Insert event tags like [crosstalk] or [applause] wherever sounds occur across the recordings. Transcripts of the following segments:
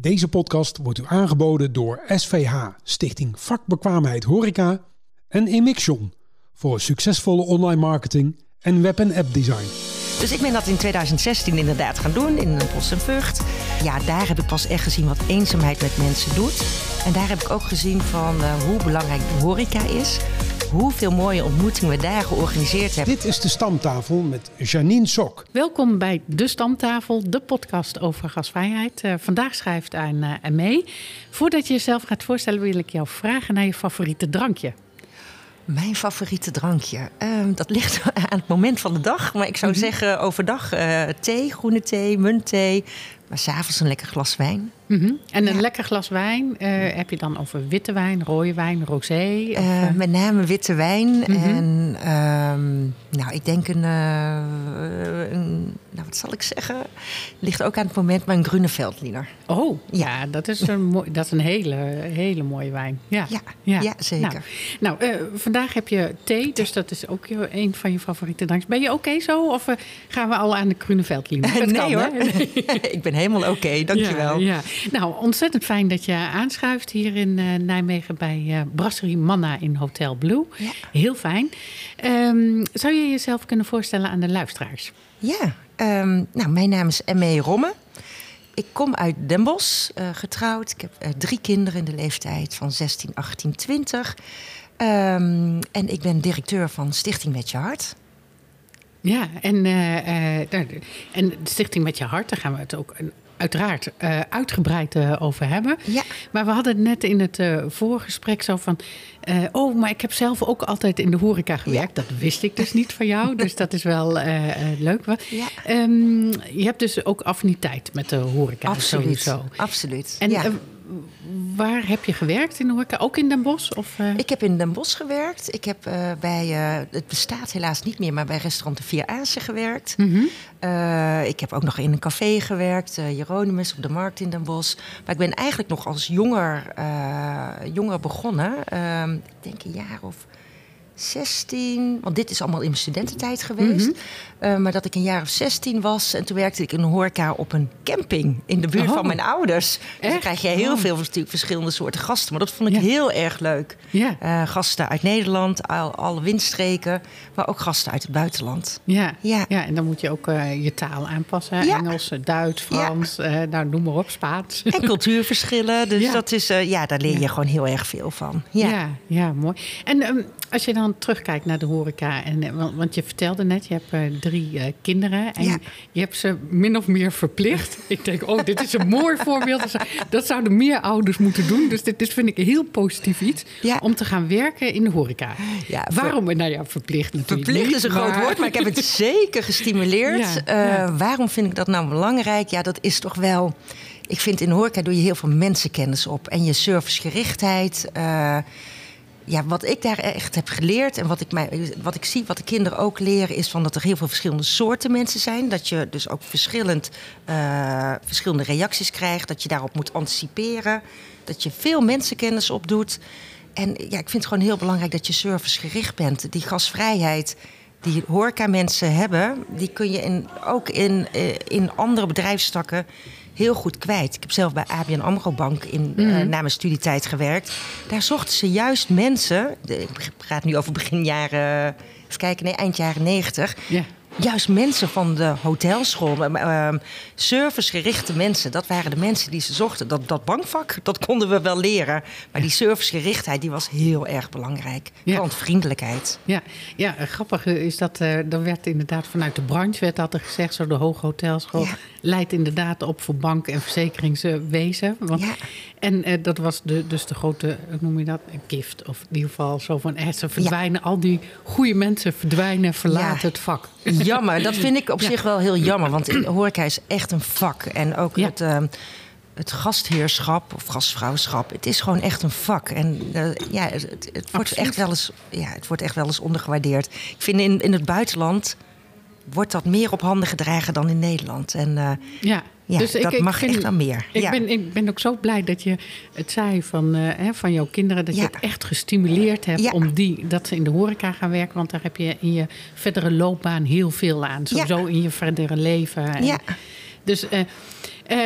Deze podcast wordt u aangeboden door SVH, Stichting Vakbekwaamheid Horeca en Emixion voor succesvolle online marketing en web- en app design. Dus ik ben dat in 2016 inderdaad gaan doen in Bos en Vught. Ja, daar heb ik pas echt gezien wat eenzaamheid met mensen doet. En daar heb ik ook gezien van uh, hoe belangrijk de horeca is. Hoeveel mooie ontmoetingen we daar georganiseerd hebben. Dit is de Stamtafel met Janine Sok. Welkom bij De Stamtafel, de podcast over gasvrijheid. Uh, vandaag schrijft aan uh, mee. Voordat je jezelf gaat voorstellen wil ik jou vragen naar je favoriete drankje. Mijn favoriete drankje. Uh, dat ligt [laughs] aan het moment van de dag. Maar ik zou mm -hmm. zeggen overdag uh, thee, groene thee, muntthee. Maar s'avonds een lekker glas wijn. Mm -hmm. En een ja. lekker glas wijn, uh, heb je dan over witte wijn, rode wijn, rosé? Of, uh, met name witte wijn. Mm -hmm. En um, nou, ik denk een, zal ik zeggen? Ligt ook aan het moment, maar een Grune Veldliner. Oh, ja, dat, is een mooi, dat is een hele, hele mooie wijn. Ja, ja, ja. ja zeker. Nou, nou uh, vandaag heb je thee, dus dat is ook een van je favoriete drankjes. Ben je oké okay zo of gaan we al aan de Grune Veldliner? [laughs] nee kan, hoor, nee. [laughs] ik ben helemaal oké, okay, dankjewel. Ja, ja. Nou, ontzettend fijn dat je aanschuift hier in uh, Nijmegen bij Brasserie Manna in Hotel Blue. Heel fijn. Um, zou je jezelf kunnen voorstellen aan de luisteraars? Ja, um, nou, mijn naam is M.E. Romme. Ik kom uit Den Bosch, uh, getrouwd. Ik heb uh, drie kinderen in de leeftijd van 16, 18, 20. Um, en ik ben directeur van Stichting Met Je Hart. Ja, en, uh, en Stichting Met Je Hart, daar gaan we het ook uiteraard uh, uitgebreid uh, over hebben. Ja. Maar we hadden het net in het uh, voorgesprek zo van... oh, maar ik heb zelf ook altijd in de horeca gewerkt. Ja. Dat wist ik dus niet van jou, [laughs] dus dat is wel leuk. Ja. Um, je hebt dus ook affiniteit met de horeca absoluut, sowieso. Absoluut, en, ja. Waar heb je gewerkt in de horeca? Ook in Den Bosch? Of, uh... Ik heb in Den Bosch gewerkt. Ik heb uh, bij, uh, het bestaat helaas niet meer, maar bij restaurant De Vier Azen gewerkt. Mm -hmm. ik heb ook nog in een café gewerkt, Jeronimus op de markt in Den Bosch. Maar ik ben eigenlijk nog als jonger, jonger begonnen. Ehm, ik denk een jaar of 16, want dit is allemaal in mijn studententijd geweest. Mm -hmm. uh, maar dat ik een jaar of 16 was en toen werkte ik in een horeca op een camping in de buurt oh. van mijn ouders. Dus dan krijg je heel oh. veel natuurlijk verschillende soorten gasten. Maar dat vond ik ja. heel erg leuk. Ja. Uh, gasten uit Nederland, al, alle windstreken, maar ook gasten uit het buitenland. Ja, ja. ja en dan moet je ook uh, je taal aanpassen. Ja. Engels, Duits, Frans, nou noem maar op, Spaans. En cultuurverschillen. Dus [laughs] dat is, ja, daar leer je gewoon heel erg veel van. Ja, ja, ja mooi. En um, als je dan terugkijkt naar de horeca, en, want, want je vertelde net, je hebt uh, drie uh, kinderen en ja. je hebt ze min of meer verplicht. [laughs] ik denk, oh, dit is een mooi voorbeeld. Dat zouden meer ouders moeten doen. Dus dit, dit vind ik een heel positief iets ja. om te gaan werken in de horeca. Ja, waarom? Nou ja, verplicht natuurlijk. Verplicht is een groot woord, maar ik heb het zeker gestimuleerd. [laughs] Uh, waarom vind ik dat nou belangrijk? Ja, dat is toch wel. Ik vind in de horeca doe je heel veel mensenkennis op en je servicegerichtheid ja, wat ik daar echt heb geleerd en wat ik, mij, wat ik zie, wat de kinderen ook leren, is van dat er heel veel verschillende soorten mensen zijn. Dat je dus ook verschillend, uh, verschillende reacties krijgt, dat je daarop moet anticiperen, dat je veel mensenkennis opdoet. En ja, ik vind het gewoon heel belangrijk dat je servicegericht bent. Die gasvrijheid die horeca-mensen hebben, die kun je in, ook in, in andere bedrijfstakken heel goed kwijt. Ik heb zelf bij ABN AMRO Bank in, mm -hmm. uh, na mijn studietijd gewerkt. Daar zochten ze juist mensen... Ik praat nu over begin jaren... Even kijken, nee, eind jaren negentig. Ja. Juist mensen van de hotelschool, uh, servicegerichte mensen, dat waren de mensen die ze zochten. Dat, dat bankvak, dat konden we wel leren. Maar die servicegerichtheid, die was heel erg belangrijk. Ja. Klantvriendelijkheid. Ja, ja grappig is dat, uh, er werd inderdaad vanuit de branche werd altijd gezegd, zo de Hoge Hotelschool Ja. leidt inderdaad op voor bank- en verzekeringswezen. Want, Ja. En uh, dat was de, dus de grote, hoe noem je dat, een gift. Of in ieder geval zo van, eh, ze verdwijnen, al die goede mensen verdwijnen, verlaten het vak. [laughs] Jammer, dat vind ik op zich wel heel jammer. Want horeca is echt een vak. En ook het, ehm, het gastheerschap of gastvrouwschap. Het is gewoon echt een vak. En eh, ja, het, het, wordt Absoluut. echt wel eens, ja, het wordt echt wel eens ondergewaardeerd. Ik vind in, in het buitenland wordt dat meer op handen gedragen dan in Nederland. En eh, Ja, ja, dus dat ik mag vind- echt wel meer. Ik, ja. ben, ik ben ook zo blij dat je het zei van, eh, hè, van jouw kinderen. Dat Ja. je het echt gestimuleerd hebt Ja. om die, dat ze in de horeca gaan werken. Want daar heb je in je verdere loopbaan heel veel aan. Sowieso in je verdere leven. En Ja. Dus, eh,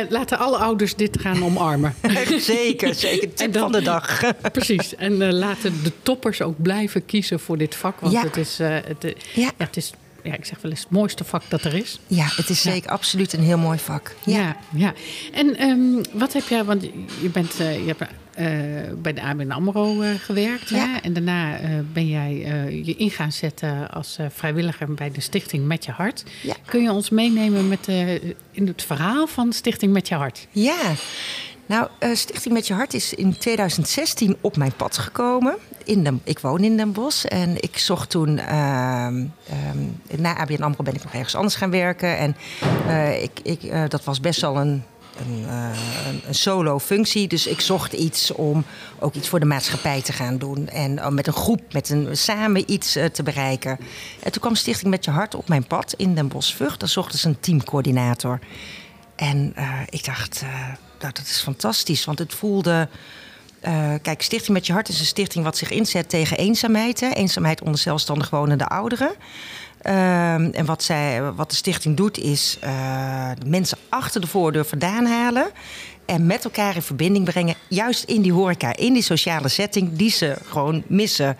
laten alle ouders dit gaan omarmen. [laughs] zeker, zeker. Tip van de dag. [laughs] precies. En laten de toppers ook blijven kiezen voor dit vak. Want het, is, het, ja. het is ja, ik zeg wel eens het mooiste vak dat er is. Ja, het is zeker absoluut een heel mooi vak. Ja, ja. En um, wat heb jij, want je bent, uh, je hebt uh, bij de ABN AMRO uh, gewerkt. Ja. Hè? En daarna ben jij je in gaan zetten als vrijwilliger bij de Stichting Met Je Hart. Kun je ons meenemen met, in het verhaal van Stichting Met Je Hart? Ja, nou, Stichting Met Je Hart is in 2016 op mijn pad gekomen in ik woon in Den Bosch en ik zocht toen... Uh, na ABN AMRO ben ik nog ergens anders gaan werken. En uh, ik, ik, uh, dat was best wel een, een, een, solo functie. Dus ik zocht iets om ook iets voor de maatschappij te gaan doen. En met een groep, met een, samen iets te bereiken. En toen kwam Stichting Met Je Hart op mijn pad in Den Bosch Vught. Daar zochten ze een teamcoördinator. En ik dacht, nou, dat is fantastisch. Want het voelde uh, kijk, Stichting Met Je Hart is een stichting wat zich inzet tegen eenzaamheid. Hè? Eenzaamheid onder zelfstandig wonende ouderen. Uh, en wat, zij, wat de stichting doet is uh, mensen achter de voordeur vandaan halen. En met elkaar in verbinding brengen. Juist in die horeca, in die sociale setting die ze gewoon missen.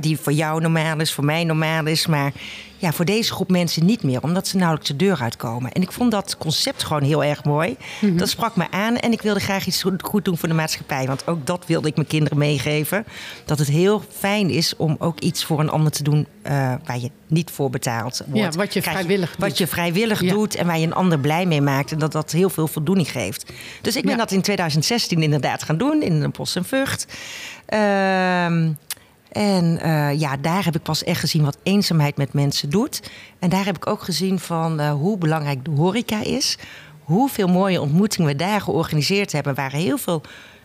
die voor jou normaal is, voor mij normaal is. Maar ja, voor deze groep mensen niet meer, omdat ze nauwelijks de deur uitkomen. En ik vond dat concept gewoon heel erg mooi. Mhm. Dat sprak me aan en ik wilde graag iets goed doen voor de maatschappij. Want ook dat wilde ik mijn kinderen meegeven. Dat het heel fijn is om ook iets voor een ander te doen uh, waar je niet voor betaald wordt. Ja, wat je vrijwillig doet. Wat je vrijwillig doet en waar je een ander blij mee maakt. En dat dat heel veel voldoening geeft. Dus ik ben dat in 2016 inderdaad gaan doen in een post en Vught. Ehm en uh, ja, daar heb ik pas echt gezien wat eenzaamheid met mensen doet. En daar heb ik ook gezien van uh, hoe belangrijk de horeca is. Hoeveel mooie ontmoetingen we daar georganiseerd hebben. Waar heel veel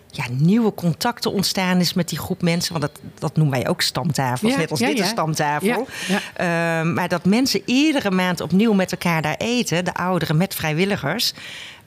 ja, nieuwe contacten ontstaan is met die groep mensen. Want dat, dat noemen wij ook stamtafels, ja, net als dit een stamtafel. Uh, maar dat mensen iedere maand opnieuw met elkaar daar eten. De ouderen met vrijwilligers.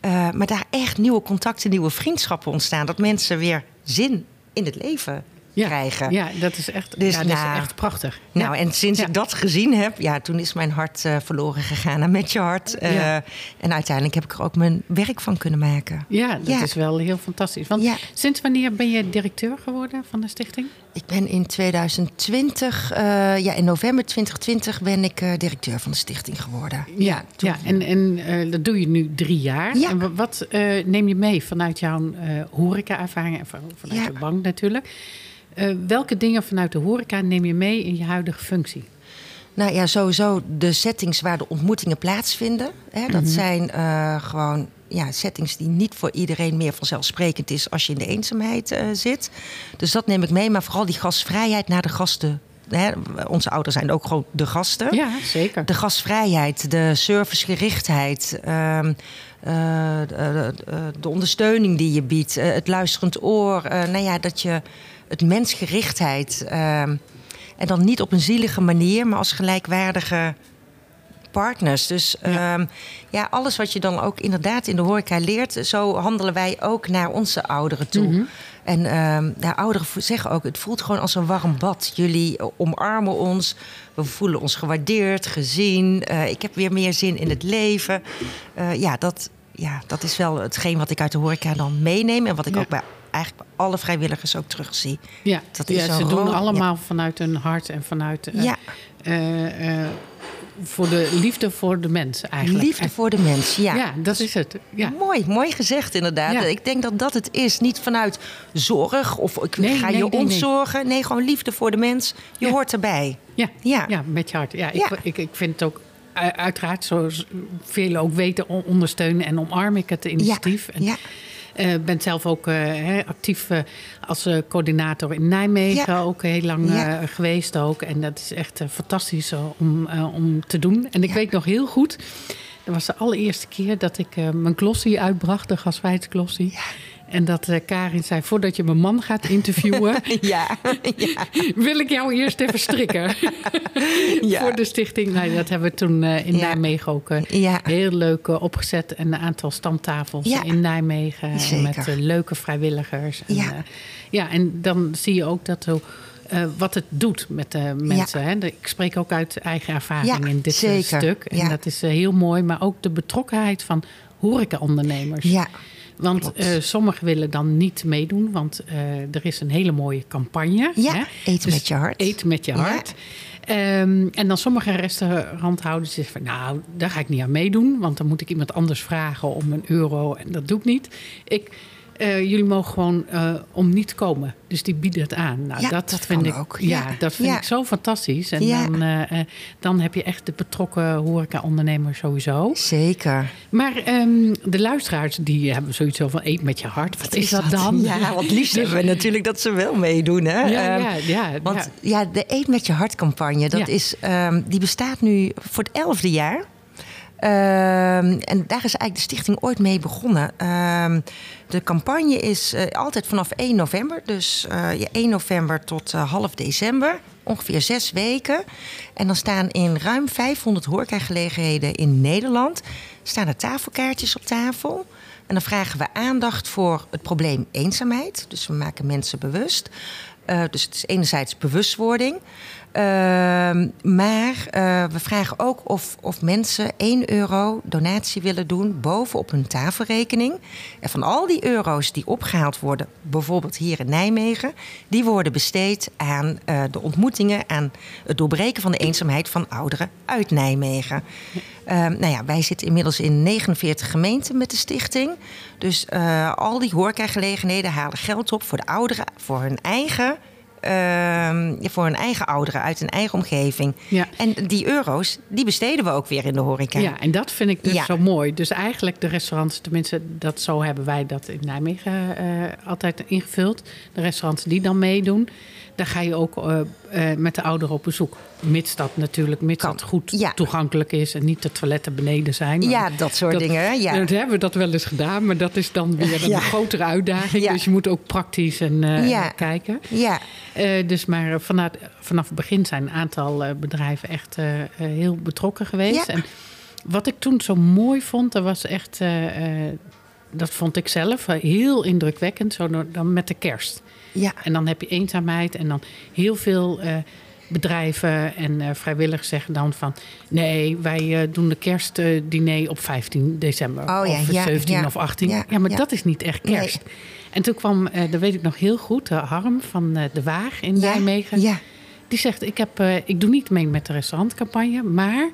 Uh, maar daar echt nieuwe contacten, nieuwe vriendschappen ontstaan. Dat mensen weer zin in het leven ja, krijgen. Ja, dat is echt, dus, ja, dat nou, is echt prachtig. Nou, en sinds ik dat gezien heb, ja, toen is mijn hart uh, verloren gegaan aan Met Je Hart. Uh, en uiteindelijk heb ik er ook mijn werk van kunnen maken. Ja, dat is wel heel fantastisch. Want sinds wanneer ben je directeur geworden van de stichting? Ik ben in 2020, uh, ja, in november 2020 ben ik directeur van de stichting geworden. Ja, ja en, en dat doe je nu drie jaar. Ja. En wat neem je mee vanuit jouw horeca-ervaring en vanuit de bank natuurlijk? Uh, welke dingen vanuit de horeca neem je mee in je huidige functie? Nou ja, sowieso de settings waar de ontmoetingen plaatsvinden. Hè, dat mhm. zijn uh, gewoon ja, settings die niet voor iedereen meer vanzelfsprekend is als je in de eenzaamheid uh, zit. Dus dat neem ik mee. Maar vooral die gastvrijheid naar de gasten Hè, onze ouders zijn ook gewoon de gasten. Ja, zeker. De gastvrijheid, de servicegerichtheid, uh, uh, de, de, ondersteuning die je biedt, het luisterend oor. nou ja, dat je het mensgerichtheid. Ehm, en dan niet op een zielige manier, maar als gelijkwaardige partners. Dus ja. Ehm, ja. alles wat je dan ook inderdaad in de horeca leert, zo handelen wij ook naar onze ouderen toe. Mhm. En ja, ouderen zeggen ook, het voelt gewoon als een warm bad. Jullie omarmen ons, we voelen ons gewaardeerd, gezien. Uh, ik heb weer meer zin in het leven. Uh, ja, dat, ja, dat is wel hetgeen wat ik uit de horeca dan meeneem. En wat ik ook bij eigenlijk alle vrijwilligers ook terugzie. Ja, dat is ja ze doen allemaal vanuit hun hart en vanuit... Uh, ja. Uh, voor de liefde voor de mens eigenlijk. Liefde voor de mens, ja. Ja, dat is het. Ja. Mooi, mooi gezegd inderdaad. Ik denk dat dat het is. Niet vanuit zorg of ik ga je nee, ontzorgen. Nee. gewoon liefde voor de mens. Je hoort erbij. Ja, ja. ja met je hart. Ja, ik, ik, ik vind het ook uiteraard, zoals velen ook weten, ondersteunen en omarm ik het initiatief. Ja, ja. Uh, ben zelf ook uh, actief uh, als coördinator in Nijmegen. Ook heel lang geweest ook. En dat is echt fantastisch om, om te doen. En ik weet nog heel goed... Dat was de allereerste keer dat ik mijn glossie uitbracht, de gaswijdsglossie. Ja. En dat uh, Karin zei, voordat je mijn man gaat interviewen... [laughs] ja, ja. [laughs] wil ik jou eerst even strikken. [laughs] ja. Voor de stichting. Nou, dat hebben we toen uh, in Nijmegen ook uh, heel leuk opgezet. En een aantal stamtafels in Nijmegen. Met leuke vrijwilligers. En, ja. ja, en dan zie je ook dat... Uh, wat het doet met de mensen. Hè? Ik spreek ook uit eigen ervaring in dit stuk. En dat is heel mooi. Maar ook de betrokkenheid van horecaondernemers. Ja. Want uh, sommigen willen dan niet meedoen, want uh, er is een hele mooie campagne. Ja, hè? eten dus met je hart. Eten met je hart. Ja. Um, en dan sommige restauranthouders zeggen van... nou, daar ga ik niet aan meedoen... want dan moet ik iemand anders vragen om een euro... en dat doe ik niet. Ik, uh, jullie mogen gewoon uh, om niet komen. Dus die bieden het aan. Nou, ja, dat, dat vind ik ook. Ja, ja. dat vind ja. ik zo fantastisch. En Ja. dan, uh, dan heb je echt de betrokken horeca-ondernemer sowieso. Zeker. Maar um, de luisteraars die hebben zoiets van eet met je hart. Wat is, dat dan? Ja, want liefst hebben we natuurlijk dat ze wel meedoen. Hè? Ja, Um, ja, ja, Want ja. de Eet met je hart campagne, dat is, um, die bestaat nu voor het elfde jaar. Um, en daar is eigenlijk de stichting ooit mee begonnen. Um, de campagne is uh, altijd vanaf 1 november. Dus uh, 1 november tot uh, half december. Ongeveer zes weken. En dan staan in ruim 500 horecagelegenheden in Nederland... staan er tafelkaartjes op tafel. En dan vragen we aandacht voor het probleem eenzaamheid. Dus we maken mensen bewust. Dus het is enerzijds bewustwording. Uh, maar uh, we vragen ook of, of mensen 1 euro donatie willen doen bovenop hun tafelrekening. En van al die euro's die opgehaald worden, bijvoorbeeld hier in Nijmegen, die worden besteed aan uh, de ontmoetingen, aan het doorbreken van de eenzaamheid van ouderen uit Nijmegen. nou ja, wij zitten inmiddels in 49 gemeenten met de stichting. Dus uh, al die horecagelegenheden halen geld op voor de ouderen, voor hun eigen uh, voor hun eigen ouderen uit hun eigen omgeving. Ja. En die euro's, die besteden we ook weer in de horeca. Ja, en dat vind ik dus Ja. zo mooi. Dus eigenlijk de restaurants, tenminste, dat zo hebben wij dat in Nijmegen uh, altijd ingevuld. De restaurants die dan meedoen, daar ga je ook uh, met de ouderen op bezoek. Mits dat natuurlijk, mits Kan. dat goed Ja. toegankelijk is en niet de toiletten beneden zijn. Ja, dat soort dingen, ja. Dat hebben we dat wel eens gedaan, maar dat is dan weer een Ja. grotere uitdaging. Ja. Dus je moet ook praktisch en uh, Ja. kijken. Ja, dus maar vanaf, vanaf het begin zijn een aantal bedrijven echt heel betrokken geweest. En wat ik toen zo mooi vond, dat was echt, dat vond ik zelf heel indrukwekkend, zo dan met de kerst. Ja. En dan heb je eenzaamheid en dan heel veel bedrijven en vrijwilligers zeggen dan van... nee, wij doen de kerstdiner op 15 december Oh, ja, of ja, 17 ja. of 18. Ja, maar dat is niet echt kerst. Nee. En toen kwam, dat weet ik nog heel goed, Harm van De Waag in Nijmegen. ja. Die zegt, ik, heb, ik doe niet mee met de restaurantcampagne... maar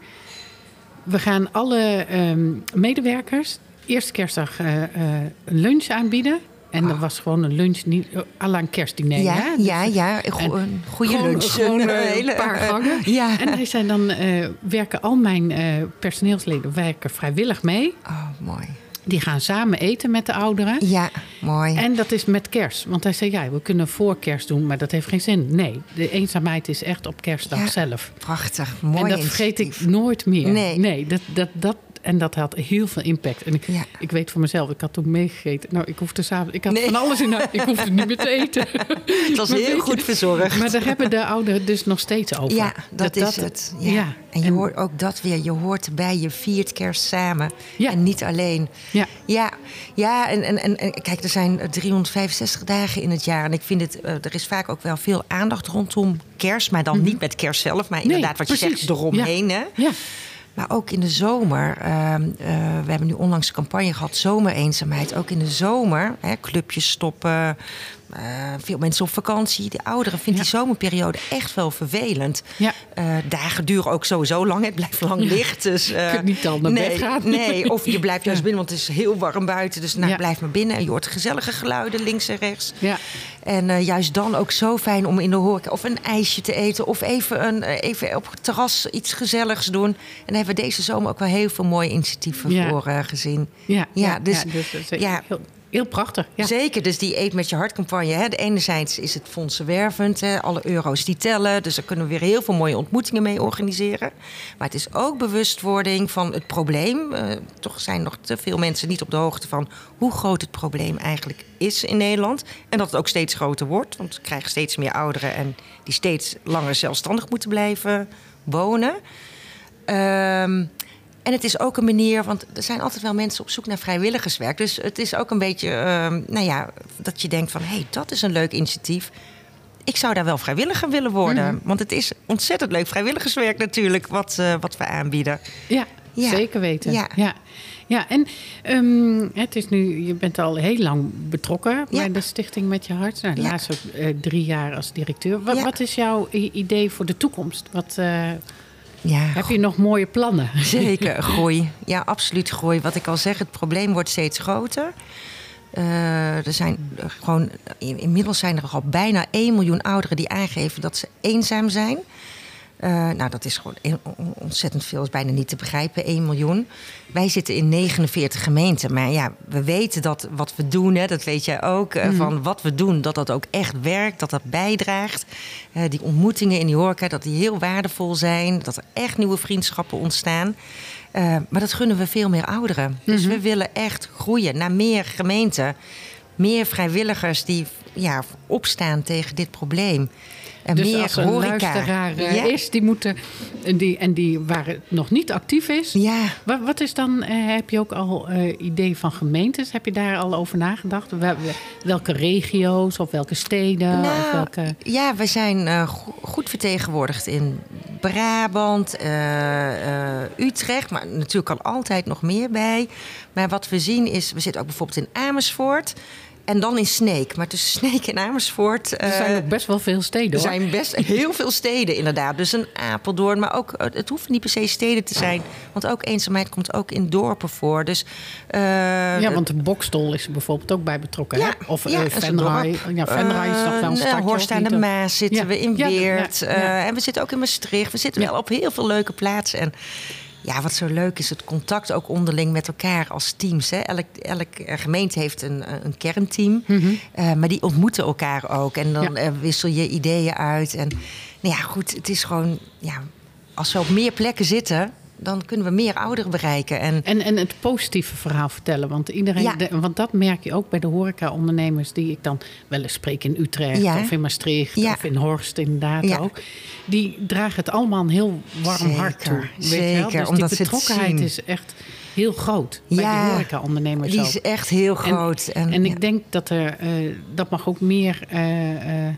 we gaan alle um, medewerkers eerste kerstdag een lunch aanbieden... En dat was gewoon een lunch, niet à la een kerstdiner. Ja, hè? Dus- ja, ja, een, go- en een goede gewoon- lunch. Gewoon Een een hele- paar gangen. [laughs] Ja. En hij zei dan, uh, werken al mijn uh, personeelsleden werken vrijwillig mee. Oh, mooi. Die gaan samen eten met de ouderen. Ja, mooi. En dat is met kerst. Want hij zei, ja, we kunnen voor kerst doen, maar dat heeft geen zin. Nee, de eenzaamheid is echt op kerstdag Ja. zelf. Prachtig, mooi en dat vergeet ik nooit meer. Nee. dat, dat, dat, en dat had heel veel impact. En ik, Ja. ik weet van mezelf, ik had toen meegegeten. Nou, ik hoefde s'avonds, ik had Nee. van alles in huis. Ik hoefde niet meer te eten. [laughs] Het was Maar heel goed je, verzorgd. Maar daar hebben de ouderen dus nog steeds over. Ja, dat, is het. Ja. En je hoort ook dat weer. Je hoort erbij, je viert kerst samen. Ja. En niet alleen. Ja. Ja, ja en, en, en, en kijk, er zijn 365 dagen in het jaar. En ik vind het, uh, er is vaak ook wel veel aandacht rondom kerst. Maar dan niet met kerst zelf, maar inderdaad wat je Mhm. precies. zegt, eromheen. Hè? Ja. Maar ook in de zomer. Uh, uh, we hebben nu onlangs een campagne gehad, zomereenzaamheid. Ook in de zomer, hè, clubjes stoppen. Uh, veel mensen op vakantie. De ouderen vinden Ja. die zomerperiode echt wel vervelend. Ja. Uh, dagen duren ook sowieso lang. Het blijft lang licht. Dus, uh, Je kunt niet al naar nee, bed gaan. Nee, of je blijft juist binnen, want het is heel warm buiten. Dus nou, blijf maar binnen. En je hoort gezellige geluiden links en rechts. Ja. En juist dan ook zo fijn om in de horeca of een ijsje te eten... of even, een, even op het terras iets gezelligs doen. En daar hebben we deze zomer ook wel heel veel mooie initiatieven voor gezien. Ja, Ja, dus- dus, ja. Heel, heel prachtig. Ja. Zeker, dus die Eet met je hart campagne. Hè. Enerzijds is het fondsenwervend, hè. alle euro's die tellen. Dus daar kunnen we weer heel veel mooie ontmoetingen mee organiseren. Maar het is ook bewustwording van het probleem. Uh, toch zijn nog te veel mensen niet op de hoogte van hoe groot het probleem eigenlijk is in Nederland. En dat het ook steeds groter wordt, want we krijgen steeds meer ouderen... en die steeds langer zelfstandig moeten blijven wonen. Um, en het is ook een manier, want er zijn altijd wel mensen op zoek naar vrijwilligerswerk. Dus het is ook een beetje, uh, nou ja, dat je denkt van... hé, hey, dat is een leuk initiatief. Ik zou daar wel vrijwilliger willen worden. Mm -hmm. Want het is ontzettend leuk vrijwilligerswerk natuurlijk, wat, uh, wat we aanbieden. Ja, zeker weten. Ja. ja. Ja, en um, het is nu, je bent al heel lang betrokken bij de Stichting Met Je Hart. Nou, ja. laatst ook uh, drie jaar als directeur. Wat, wat, is jouw idee voor de toekomst? Wat, uh, ja, heb je nog mooie plannen? [laughs] Zeker, groei. Ja, absoluut groei. Wat ik al zeg, het probleem wordt steeds groter. Uh, er zijn gewoon, inmiddels zijn er al bijna 1 miljoen ouderen die aangeven dat ze eenzaam zijn. Uh, nou, dat is gewoon ontzettend veel, is bijna niet te begrijpen, 1 miljoen. Wij zitten in 49 gemeenten, maar ja, we weten dat wat we doen, hè, dat weet jij ook, uh, van wat we doen, dat dat ook echt werkt, dat dat bijdraagt. Uh, die ontmoetingen in die horeca, dat die heel waardevol zijn, dat er echt nieuwe vriendschappen ontstaan. maar dat gunnen we veel meer ouderen. Dus mhm. we willen echt groeien naar meer gemeenten, meer vrijwilligers die ja, opstaan tegen dit probleem. En dus meer als een luisteraar eh, is, die moeten, die, en die waar het nog niet actief is. Ja. Wat, wat is dan, uh, heb je ook al uh, idee van gemeentes? Heb je daar al over nagedacht? Welke regio's of welke steden? Nou, of welke... Ja, we zijn goed vertegenwoordigd in Brabant, Utrecht, maar natuurlijk kan altijd nog meer bij. Maar wat we zien is, we zitten ook bijvoorbeeld in Amersfoort. En dan in Sneek. Maar tussen Sneek en Amersfoort... Er zijn uh, ook best wel veel steden, Er zijn best heel veel steden, inderdaad. Dus een Apeldoorn, maar ook... Eh, het hoeft niet per se steden te zijn. Want ook eenzaamheid komt ook in dorpen voor. Dus, uh, ja, want de Bokstol is er bijvoorbeeld ook bij betrokken. Ja, Of ja, Venray. Ja, Venray is nog wel een stadje. Horst aan de Maas zitten we in Weert. en we zitten ook in Maastricht. We zitten wel op heel veel leuke plaatsen. En ja, wat zo leuk is, het contact ook onderling met elkaar als teams. Hè. Elk, elk gemeente heeft een, een kernteam, mhm. eh, maar die ontmoeten elkaar ook. En dan eh, wissel je ideeën uit. En nou ja, goed, het is gewoon, ja, als we op meer plekken zitten, dan kunnen we meer ouderen bereiken. En, en, en het positieve verhaal vertellen. Want, iedereen, want dat merk je ook bij de horeca-ondernemers... die ik dan wel eens spreek in Utrecht of in Maastricht... of in Horst inderdaad ook. Die dragen het allemaal een heel warm hart toe. Weet zeker, je wel? Dus die betrokkenheid is echt heel groot bij de horeca-ondernemers die is echt heel groot. En, en, ik denk dat er... Uh, dat mag ook meer... Uh,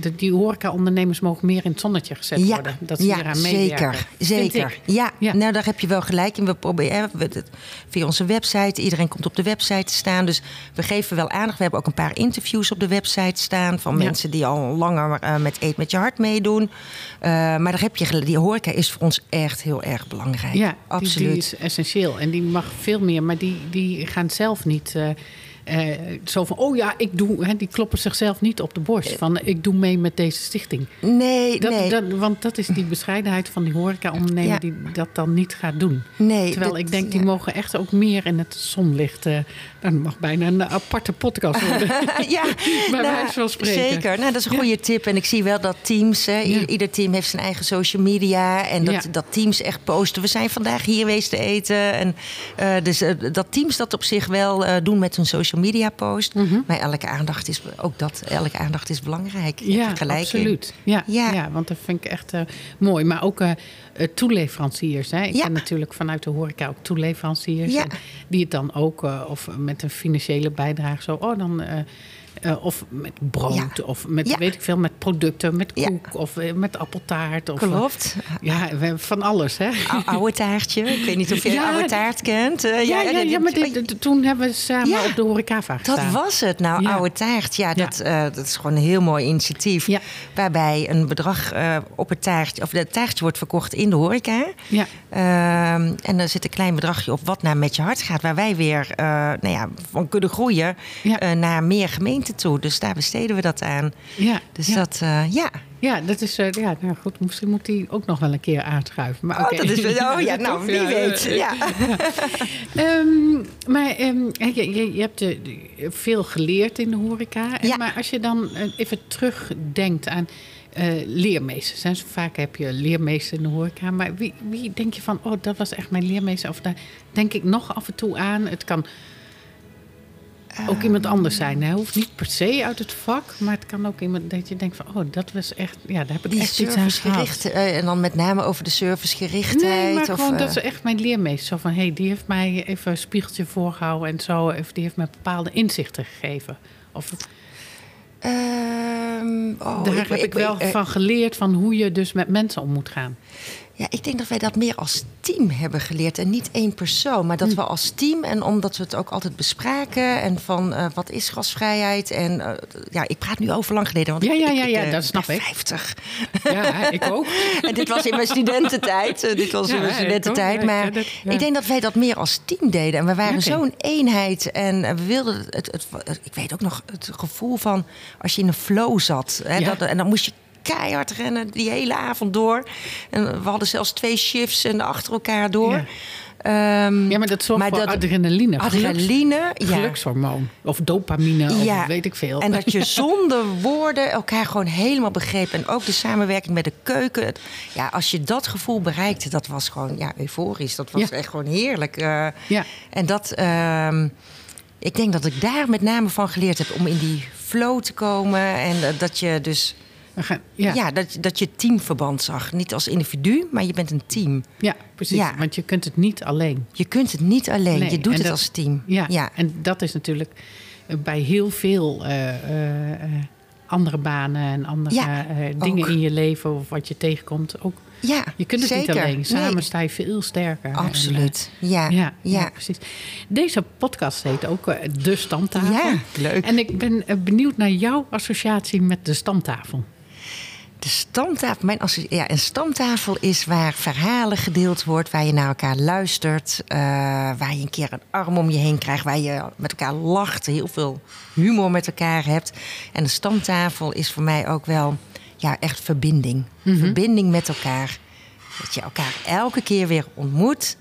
de, die horeca-ondernemers mogen meer in het zonnetje gezet worden. Dat ze ja, aan Zeker, zeker. Ja, ja, nou daar heb je wel gelijk in. We proberen we, via onze website. Iedereen komt op de website te staan. Dus we geven wel aandacht. We hebben ook een paar interviews op de website staan van mensen die al langer uh, met Eet met je hart meedoen. Uh, maar daar heb je die horeca is voor ons echt heel erg belangrijk. Ja, absoluut. Die, die is essentieel en die mag veel meer, maar die, die gaan zelf niet. Uh, uh, zo van, oh ja, ik doe, hè, die kloppen zichzelf niet op de borst. Van, ik doe mee met deze stichting. Nee, dat, nee. Dat, want dat is die bescheidenheid van die horeca-ondernemer die dat dan niet gaat doen. Nee, Terwijl ik denk, die mogen echt ook meer in het zonlicht. Uh, dan mag bijna een aparte podcast worden. [laughs] ja, [laughs] nou, wijze van spreken. Zeker, nou, dat is een goede tip. En ik zie wel dat teams, hè, ieder team heeft zijn eigen social media. En dat, dat teams echt posten. We zijn vandaag hier geweest te eten. En, uh, dus dat teams dat op zich wel doen met hun social media post. Mhm. Maar elke aandacht is ook dat. Elke aandacht is belangrijk. Ja, absoluut. Ja, ja. Ja. want dat vind ik echt uh, mooi. Maar ook uh, toeleveranciers. Hè. Ik ja. ken natuurlijk vanuit de horeca ook toeleveranciers. Ja. Die het dan ook, uh, of met een financiële bijdrage zo. Oh, dan uh, of met brood, of met weet ik veel, met producten, met koek of met appeltaart. Of, Klopt. Ja, van alles, hè? oude taartje. Ik weet niet of je [laughs] oude taart kent. ja, ja, maar dit, toen hebben we samen op de horecava gestaan. Dat was het. Nou, oude taart. Ja, dat, dat is gewoon een heel mooi initiatief. Waarbij een bedrag op het taartje, of het taartje wordt verkocht in de horeca. Ja. Ehm, en daar zit een klein bedragje op wat naar met je hart gaat. Waar wij weer nou ja, van kunnen groeien naar meer gemeenten toe. Dus daar besteden we dat aan. Ja, dus dat, uh, ja. Ja, dat is, ja, nou goed, misschien moet die ook nog wel een keer aanschuiven. Maar, oh, dat is, oh ja, [laughs] nou, wie weet. Ja. um, [laughs] maar um, je, je, je, hebt veel geleerd in de horeca. Ja. Maar als je dan even terugdenkt aan leermeesters. Hè? Vaak heb je leermeester in de horeca. Maar wie, wie denk je van, oh, dat was echt mijn leermeester? Of daar denk ik nog af en toe aan. Het kan ook iemand anders zijn. Hij hoeft niet per se uit het vak, maar het kan ook iemand dat je denkt van, oh, dat was echt, ja, daar heb ik Die echt iets aan gehad. Uh, en dan met name over de servicegerichtheid. Nee, maar gewoon dat ze echt mijn leermeester. Zo van, hé, hey, die heeft mij even een spiegeltje voorgehouden en zo, of die heeft me bepaalde inzichten gegeven. Of Um, oh, Daar heb ik, wel van geleerd van hoe je dus met mensen om moet gaan. Ja, ik denk dat wij dat meer als team hebben geleerd en niet één persoon. Maar dat hm. we als team en omdat we het ook altijd bespraken en van uh, wat is gasvrijheid. En uh, ja, ik praat nu over lang geleden. Want ja, ja, ja, ja, uh, dat snap ik. 50. Ja, ik ook. [laughs] en dit was in mijn studententijd. dit was in mijn studententijd. Maar ik denk dat wij dat meer als team deden. En we waren zo'n eenheid. En we wilden het, het, het, Ik weet ook nog het gevoel van als je in een flow zat. Hè, dat, en dan moest je keihard rennen die hele avond door. En we hadden zelfs twee shifts en achter elkaar door. Ja. Um, ja, maar dat zorgt maar voor dat, adrenaline. Adrenaline, Geluks, ja. Gelukshormoon. Of dopamine, of weet ik veel. En dat je [laughs] zonder woorden elkaar gewoon helemaal begreep. En ook de samenwerking met de keuken. Ja, als je dat gevoel bereikte, dat was gewoon ja, euforisch. Dat was echt gewoon heerlijk. Uh, ja. En dat... Um, ik denk dat ik daar met name van geleerd heb om in die flow te komen. En dat je dus ja, ja dat, dat je teamverband zag. Niet als individu, maar je bent een team. Ja, precies. Ja. Want je kunt het niet alleen. Je kunt het niet alleen. Je doet het als team. Ja, ja, en dat is natuurlijk eh, bij heel veel uh, uh, andere banen en andere dingen in je leven of wat je tegenkomt ook. Ja, je kunt het zeker. niet alleen. Samen nee. sta je veel sterker. Absoluut. En, ja. Ja, ja. precies. Deze podcast heet ook De Stamtafel. Ja, leuk. En ik ben benieuwd naar jouw associatie met de stamtafel. De stamtafel, mijn ja, een stamtafel is waar verhalen gedeeld wordt, waar je naar elkaar luistert, uh, waar je een keer een arm om je heen krijgt, waar je met elkaar lacht, heel veel humor met elkaar hebt. En de stamtafel is voor mij ook wel ja, echt verbinding. Mhm. Verbinding met elkaar. Dat je elkaar elke keer weer ontmoet.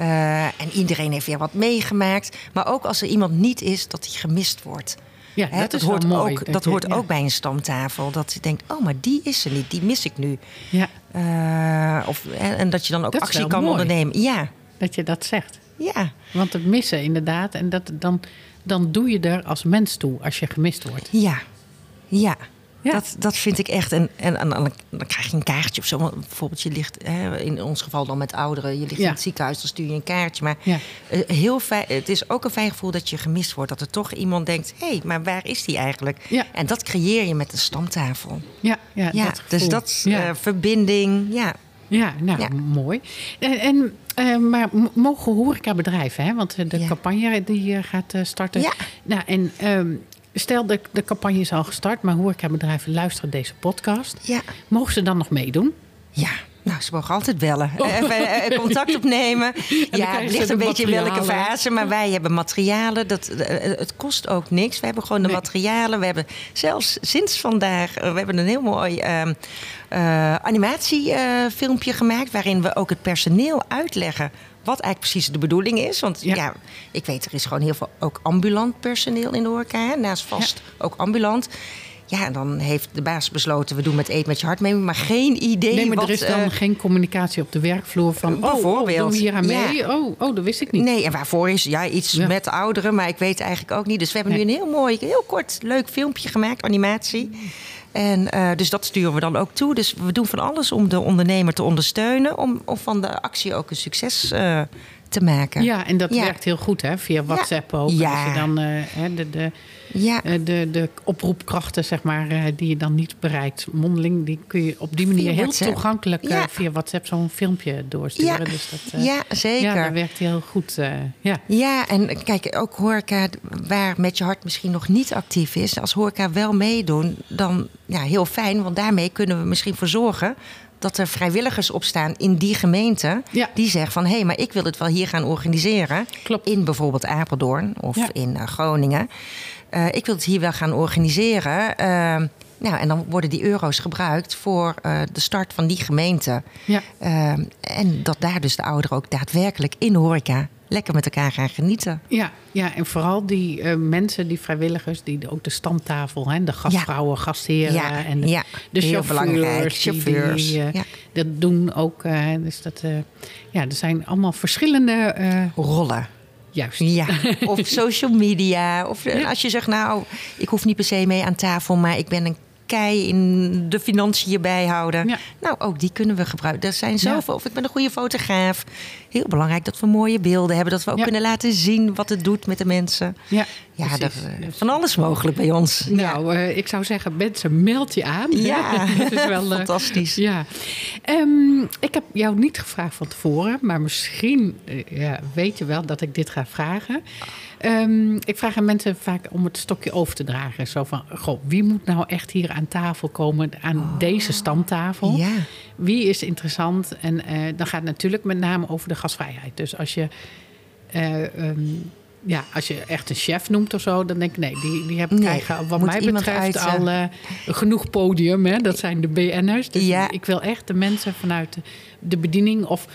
Uh, en iedereen heeft weer wat meegemaakt. Maar ook als er iemand niet is, dat hij gemist wordt. Ja, dat, dat hoort, mooi. Ook, dat, hoort ook bij een stamtafel. Dat je denkt, oh, maar die is er niet. Die mis ik nu. Ja. Uh, of, en dat je dan ook actie kan ondernemen. Ja. Dat je dat zegt. Ja. Want het missen inderdaad. En dat, dan, dan doe je er als mens toe als je gemist wordt. Ja. Ja. Dat, dat vind ik echt. En, en, en, dan krijg je een kaartje of zo. Bijvoorbeeld, je ligt, hè, in ons geval dan met ouderen, je ligt in het ziekenhuis, dan stuur je een kaartje. Maar ja. uh, heel fijn, het is ook een fijn gevoel dat je gemist wordt. Dat er toch iemand denkt: hé, hey, maar waar is die eigenlijk? Ja. En dat creëer je met een stamtafel. Ja, ja, ja dat dus dat uh, verbinding. Ja, ja nou mooi. En. en uh, maar mogen horecabedrijven, hè? want de campagne die gaat starten. Ja. Nou, en um, Stel, de, de campagne is al gestart, maar horecabedrijven luisteren deze podcast. Ja. Mogen ze dan nog meedoen? Ja, nou, ze mogen altijd bellen. Oh. Even eh, contact opnemen. [laughs] ja, het ligt een beetje in welke fase. Maar wij hebben materialen. Dat, eh, het kost ook niks. We hebben gewoon de materialen. We hebben zelfs sinds vandaag... we hebben een heel mooi uh, uh, animatiefilmpje gemaakt... waarin we ook het personeel uitleggen wat eigenlijk precies de bedoeling is. Want ja, ik weet, er is gewoon heel veel ook ambulant personeel in de horeca. Naast vast ook ambulant. Ja, en dan heeft de baas besloten, we doen met eet met je hart mee, maar geen idee. Nee, maar wat, er is dan uh, geen communicatie op de werkvloer van. Oh, bijvoorbeeld. Oh, we hier aan mee? Ja. Oh, oh, dat wist ik niet. Nee, en waarvoor is ja iets ja. met ouderen, maar ik weet eigenlijk ook niet. Dus we hebben nee. nu een heel mooi, heel kort, leuk filmpje gemaakt, animatie. En uh, dus dat sturen we dan ook toe. Dus we doen van alles om de ondernemer te ondersteunen, om, om van de actie ook een succes uh, te maken. Ja, en dat ja. werkt heel goed, hè? Via WhatsApp ook. Ja. Als je dan uh, de, de, ja. uh, de, de oproepkrachten, zeg maar, uh, die je dan niet bereikt, mondeling, die kun je op die manier via heel WhatsApp. toegankelijk via WhatsApp zo'n filmpje doorsturen. Ja, dus dat, ja zeker. Ja, dat werkt heel goed. ja. ja, en kijk, ook horeca waar Met Je Hart misschien nog niet actief is, als horeca wel meedoen, dan ja, heel fijn, want daarmee kunnen we misschien voor zorgen dat er vrijwilligers opstaan in die gemeente. Ja. Die zeggen van hé, hey, maar ik wil het wel hier gaan organiseren. Klopt. In bijvoorbeeld Apeldoorn of ja. in uh, Groningen. Uh, ik wil het hier wel gaan organiseren. Uh, nou, en dan worden die euro's gebruikt voor uh, de start van die gemeente. Ja. en dat daar dus de ouderen ook daadwerkelijk in de horeca lekker met elkaar gaan genieten. Ja, ja en vooral die uh, mensen, die vrijwilligers, die ook de stamtafel, hè, de gastvrouwen, ja. gastheren ja, en de, ja, de chauffeurs, chauffeurs die, die, uh, dat doen ook. Uh, dus dat, ja, er zijn allemaal verschillende rollen. Juist. Ja, of [laughs] social media. Of als je zegt, nou, ik hoef niet per se mee aan tafel, maar ik ben een kei in de financiën bijhouden. Nou, ook die kunnen we gebruiken. Er zijn zoveel. Of ik ben een goede fotograaf. Heel belangrijk dat we mooie beelden hebben. Dat we ook kunnen laten zien wat het doet met de mensen. Ja, ja eh, van alles mogelijk bij ons. Nou, uh, ik zou zeggen, mensen, meld je aan. Ja, [laughs] dat is wel [laughs] fantastisch. ja. Um, ik heb jou niet gevraagd van tevoren, maar misschien ja, weet je wel dat ik dit ga vragen. Um, ik vraag aan mensen vaak om het stokje over te dragen. Zo van, goh, wie moet nou echt hier aan tafel komen, aan oh. deze stamtafel? Ja. Wie is interessant? En uh, dan gaat het natuurlijk met name over de gasvrijheid. Dus als je... Uh, um, ja, als je echt een chef noemt of zo, dan denk ik nee, die, die hebben nee, wat mij betreft al uh, genoeg podium. Hè? Dat zijn de BN'ers. Dus ja. ik wil echt de mensen vanuit de, de bediening of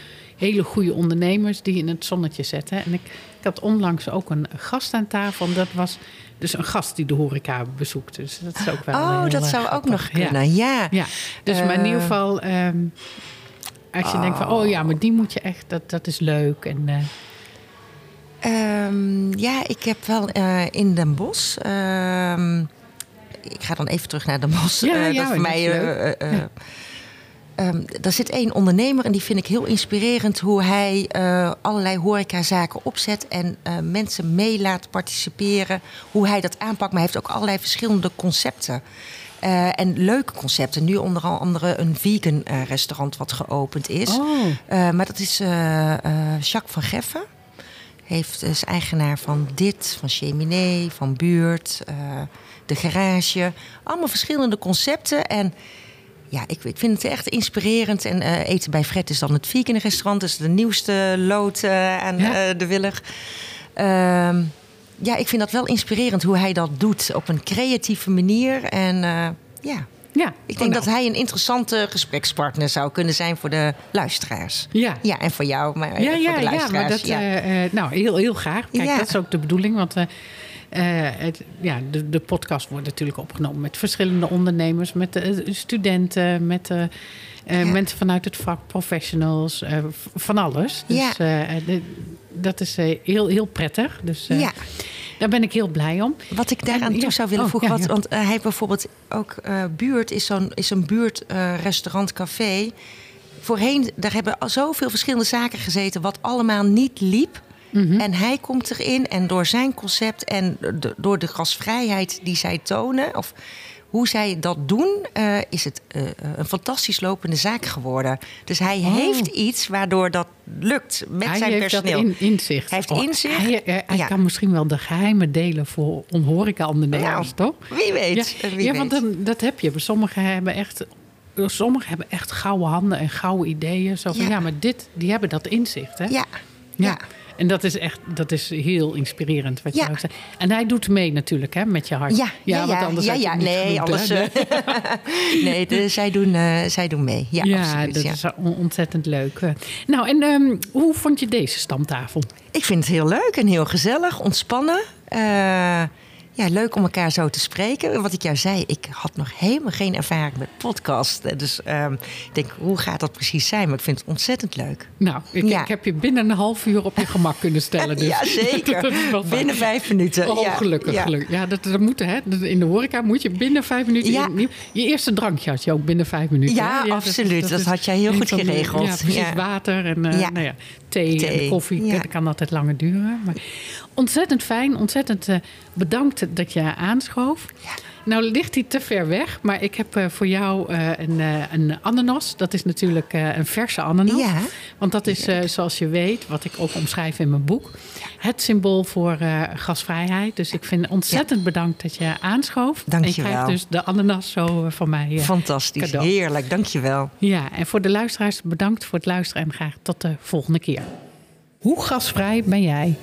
hele goede ondernemers die in het zonnetje zetten. En ik, ik had onlangs ook een gast aan tafel. En dat was dus een gast die de horeca bezoekt. Dus dat is ook wel. Oh, dat zou ook nog kunnen. Ja. ja. Dus maar in ieder eh. geval, um, als je denkt van, oh ja, maar die moet je echt, dat, dat is leuk. En, uh, um, ja, ik heb wel uh, in Den Bosch. Um, ik ga dan even terug naar Den Bosch. Ja, ja, dat voor mij. Ja. Um, er zit één ondernemer en die vind ik heel inspirerend hoe hij uh, allerlei horecazaken opzet en uh, mensen mee laat participeren. Hoe hij dat aanpakt, maar hij heeft ook allerlei verschillende concepten. Uh, en leuke concepten. Nu onder andere een vegan restaurant wat geopend is. Oh. maar dat is Jacques van Geffen. Heeft, is eigenaar van Dit, van Cheminee, van Buurt, de Garage. Allemaal verschillende concepten. En ja, ik, ik vind het echt inspirerend. En uh, eten bij Fred is dan het vegan restaurant. Dus de nieuwste lood uh, aan ja. uh, de Willig. Ehm, ja, ik vind dat wel inspirerend hoe hij dat doet. Op een creatieve manier. En ja, ja, ik denk dat hij een interessante gesprekspartner zou kunnen zijn voor de luisteraars. Ja, ja en voor jou, maar ja, voor de luisteraars. Ja, maar dat, ja. nou, heel, heel graag. Kijk, dat is ook de bedoeling. Want het, ja, de, de podcast wordt natuurlijk opgenomen met verschillende ondernemers, met de studenten, met de, uh, mensen vanuit het vak, professionals, uh, van alles. Dus ja. De, dat is heel, heel prettig. Dus ja. daar ben ik heel blij om. Wat ik daaraan toe zou willen oh, voegen, wat, want hij bijvoorbeeld ook buurt is zo'n is een buurtrestaurant café. Voorheen, daar hebben zoveel verschillende zaken gezeten, wat allemaal niet liep. Mhm. En hij komt erin en door zijn concept en door de gasvrijheid die zij tonen, of hoe zij dat doen, uh, is het uh, een fantastisch lopende zaak geworden. Dus hij oh. heeft iets waardoor dat lukt met hij zijn heeft personeel. Dat in, inzicht. Hij heeft oh, inzicht. Hij, hij, hij ja. kan misschien wel de geheimen delen voor onhoreca-ondernemers, nou, toch? Wie weet. Ja, wie ja want dan, dat heb je. Sommigen hebben echt sommigen hebben echt gouden handen en gouden ideeën. Zo van ja, maar dit, die hebben dat inzicht. Hè? Ja. ja. En dat is echt dat is heel inspirerend. Wat je ja. zegt. En hij doet mee natuurlijk hè, met je hart. Ja, ja, ja, anders ja, ja. nee, alles. [laughs] Nee, de, zij, doen, uh, zij doen mee. Ja, ja absoluut, dat is ontzettend leuk. Nou, en um, hoe vond je deze stamtafel? Ik vind het heel leuk en heel gezellig, ontspannen. Uh, ja, leuk om elkaar zo te spreken. Wat ik jou zei, ik had nog helemaal geen ervaring met podcast. Dus um, ik denk, hoe gaat dat precies zijn? Maar ik vind het ontzettend leuk. Nou, ik, ik heb je binnen een half uur op je gemak kunnen stellen. Dus. [laughs] ja, zeker. [laughs] binnen vijf minuten. Oh, ja. gelukkig, ja. gelukkig. Ja, dat, dat moet, hè. In de horeca moet je binnen vijf minuten... Ja. Je, je eerste drankje had je ook binnen vijf minuten. Ja, ja absoluut. Dat, dat, dat had jij heel goed geregeld. Ja, precies. Water en uh, nou ja, thee, thee, en koffie. Dat kan altijd langer duren. Maar ontzettend fijn, ontzettend uh, bedankt dat je aanschoof. Ja. Nou ligt hij te ver weg, maar ik heb uh, voor jou uh, een, uh, een ananas. Dat is natuurlijk een verse ananas. Ja. Want dat is, zoals je weet, wat ik ook omschrijf in mijn boek, het symbool voor gasvrijheid. Dus ik vind ontzettend ja. bedankt dat je aanschoof. Dank je wel. En je krijgt dus de ananas zo van mij. Fantastisch, cadeau. heerlijk, dank je wel. Ja, en voor de luisteraars bedankt voor het luisteren en graag tot de volgende keer. Hoe gasvrij ben jij?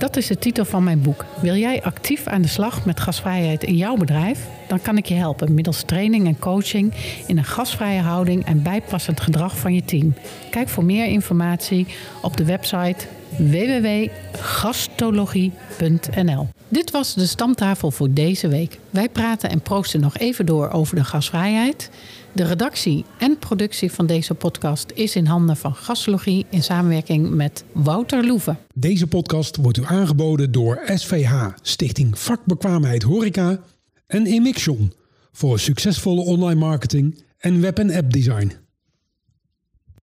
Dat is de titel van mijn boek. Wil jij actief aan de slag met gasvrijheid in jouw bedrijf? Dan kan ik je helpen middels training en coaching in een gasvrije houding en bijpassend gedrag van je team. Kijk voor meer informatie op de website www.gastologie.nl. Dit was de stamtafel voor deze week. Wij praten en proosten nog even door over de gasvrijheid. De redactie en productie van deze podcast is in handen van Gastologie in samenwerking met Wouter Loeven. Deze podcast wordt u aangeboden door SVH, Stichting Vakbekwaamheid Horeca en Emixion voor succesvolle online marketing en web- en app design.